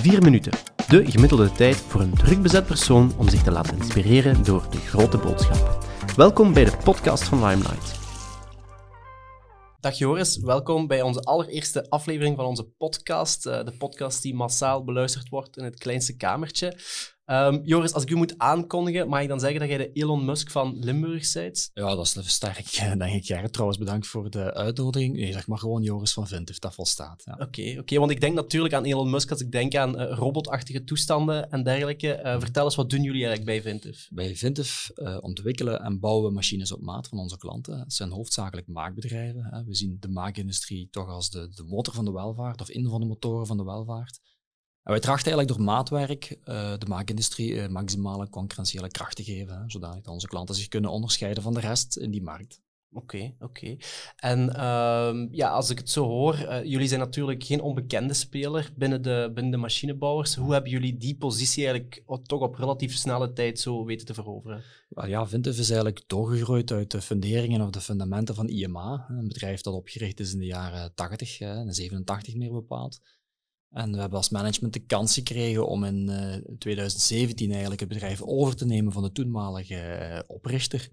Vier minuten. De gemiddelde tijd voor een druk bezet persoon om zich te laten inspireren door de grote boodschap. Welkom bij de podcast van Limelight. Dag Joris, welkom bij onze allereerste aflevering van onze podcast. eh, de podcast die massaal beluisterd wordt in het kleinste kamertje. Ehm, Joris, als ik u moet aankondigen, mag ik dan zeggen dat jij de Elon Musk van Limburg bent? Ja, dat is sterk, denk ik. Gerrit, trouwens, bedankt voor de uitnodiging. Nee, zeg maar gewoon Joris van Vintif, dat volstaat. Ja. Oké, oké, want ik denk natuurlijk aan Elon Musk als ik denk aan eh, robotachtige toestanden en dergelijke. Eh, vertel eens, wat doen jullie eigenlijk bij Vintif? Bij Vintif eh, ontwikkelen en bouwen machines op maat van onze klanten. Het zijn hoofdzakelijk maakbedrijven. Hè. We zien de maakindustrie toch als de, de motor van de welvaart, of een van de motoren van de welvaart. En wij trachten eigenlijk door maatwerk uh, de maakindustrie uh, maximale concurrentiële kracht te geven, hè, zodat onze klanten zich kunnen onderscheiden van de rest in die markt. Oké, okay, oké. Okay. En uh, ja, als ik het zo hoor, uh, jullie zijn natuurlijk geen onbekende speler binnen de, binnen de machinebouwers. Hoe hebben jullie die positie eigenlijk toch op relatief snelle tijd zo weten te veroveren? Well, ja, Vintif is eigenlijk doorgegroeid uit de funderingen of de fundamenten van IMA, een bedrijf dat opgericht is in de jaren 80, in 87 meer bepaald. En we hebben als management de kans gekregen om in uh, 2017 eigenlijk het bedrijf over te nemen van de toenmalige uh, oprichter.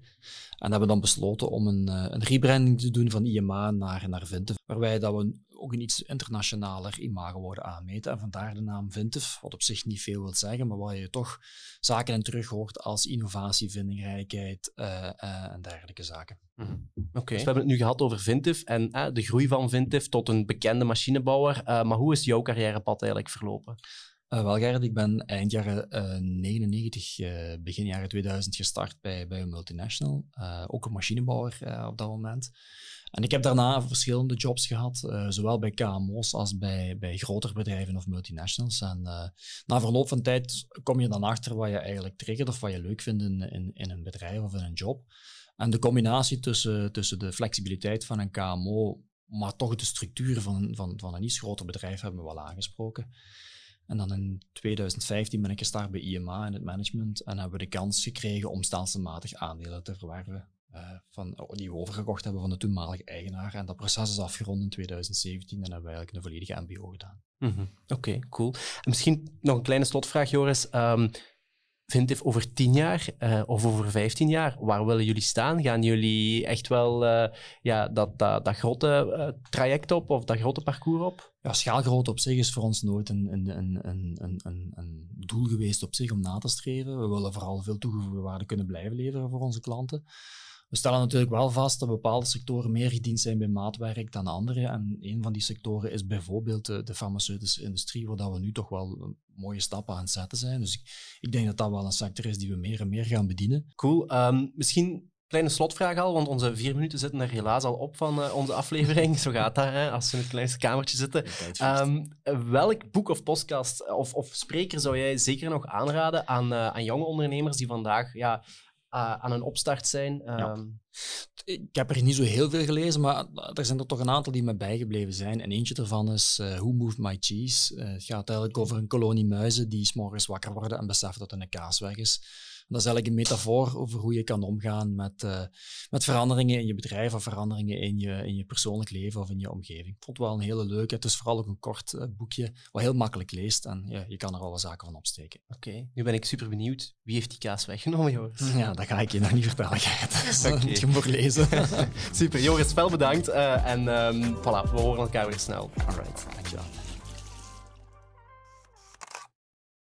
En hebben dan besloten om een, uh, een rebranding te doen van IMA naar, naar Vintif, waarbij dat we ook een iets internationaler imago worden aanmeten. En vandaar de naam Vintif, wat op zich niet veel wil zeggen, maar waar je toch zaken in terug hoort als innovatie, vindingrijkheid en dergelijke zaken. -hmm. Okay. dus we hebben het nu gehad over Vintif en eh, de groei van Vintif tot een bekende machinebouwer. Uh, maar hoe is jouw carrièrepad eigenlijk verlopen? Uh, wel, Gerrit, ik ben eind jaren uh, 99, uh, begin jaren 2000 gestart bij, bij een multinational. ook een machinebouwer op dat moment. En ik heb daarna verschillende jobs gehad, zowel bij KMO's als bij, bij grotere bedrijven of multinationals. En na verloop van tijd kom je dan achter wat je eigenlijk triggert of wat je leuk vindt in, in, in een bedrijf of in een job. En de combinatie tussen, tussen de flexibiliteit van een KMO, maar toch de structuur van, van, van een iets groter bedrijf hebben we wel aangesproken. En dan in 2015 ben ik gestart bij IMA in het management en hebben we de kans gekregen om stelselmatig aandelen te verwerven. Uh, van, die we overgekocht hebben van de toenmalige eigenaar. En dat proces is afgerond in 2017 en hebben we eigenlijk een volledige MBO gedaan. -hmm. Oké, cool. En misschien nog een kleine slotvraag, Joris. Um, Vintif over tien jaar uh, of over vijftien jaar, waar willen jullie staan? Gaan jullie echt wel uh, ja, dat, dat, dat grote uh, traject op of dat grote parcours op? Ja, schaalgrootte op zich is voor ons nooit een, een, een, een doel geweest op zich om na te streven. We willen vooral veel toegevoegde waarde kunnen blijven leveren voor onze klanten. We stellen natuurlijk wel vast dat bepaalde sectoren meer gediend zijn bij maatwerk dan andere. En een van die sectoren is bijvoorbeeld de, de farmaceutische industrie, waar we nu toch wel mooie stappen aan het zetten zijn. Dus ik, ik denk dat dat wel een sector is die we meer en meer gaan bedienen. Cool. Um, misschien kleine slotvraag al, want onze vier minuten zitten er helaas al op van uh, onze aflevering. Zo gaat dat, hè, als we in het kleinste kamertje zitten. Um, welk boek of podcast of, of spreker zou jij zeker nog aanraden aan, uh, aan jonge ondernemers die vandaag ja, aan een opstart zijn. Um... Ja. Ik heb er niet zo heel veel gelezen, maar er zijn er toch een aantal die me bijgebleven zijn. En eentje daarvan is uh, Who Moved My Cheese? Uh, het gaat eigenlijk over een kolonie muizen die 's morgens wakker worden en beseffen dat er een kaas weg is. Dat is eigenlijk een metafoor over hoe je kan omgaan met, uh, met veranderingen in je bedrijf of veranderingen in je, in je persoonlijk leven of in je omgeving. Ik vond het wel een hele leuke. Het is vooral ook een kort uh, boekje, wat heel makkelijk leest en ja, je kan er alle zaken van opsteken. Oké, okay. nu ben ik super benieuwd. Wie heeft die kaas weggenomen, Joris? Ja, dat ga ik je nog niet vertellen, okay. moet je maar lezen. super, Joris, wel bedankt. Uh, en um, voilà, we horen elkaar weer snel. Alright, dankjewel.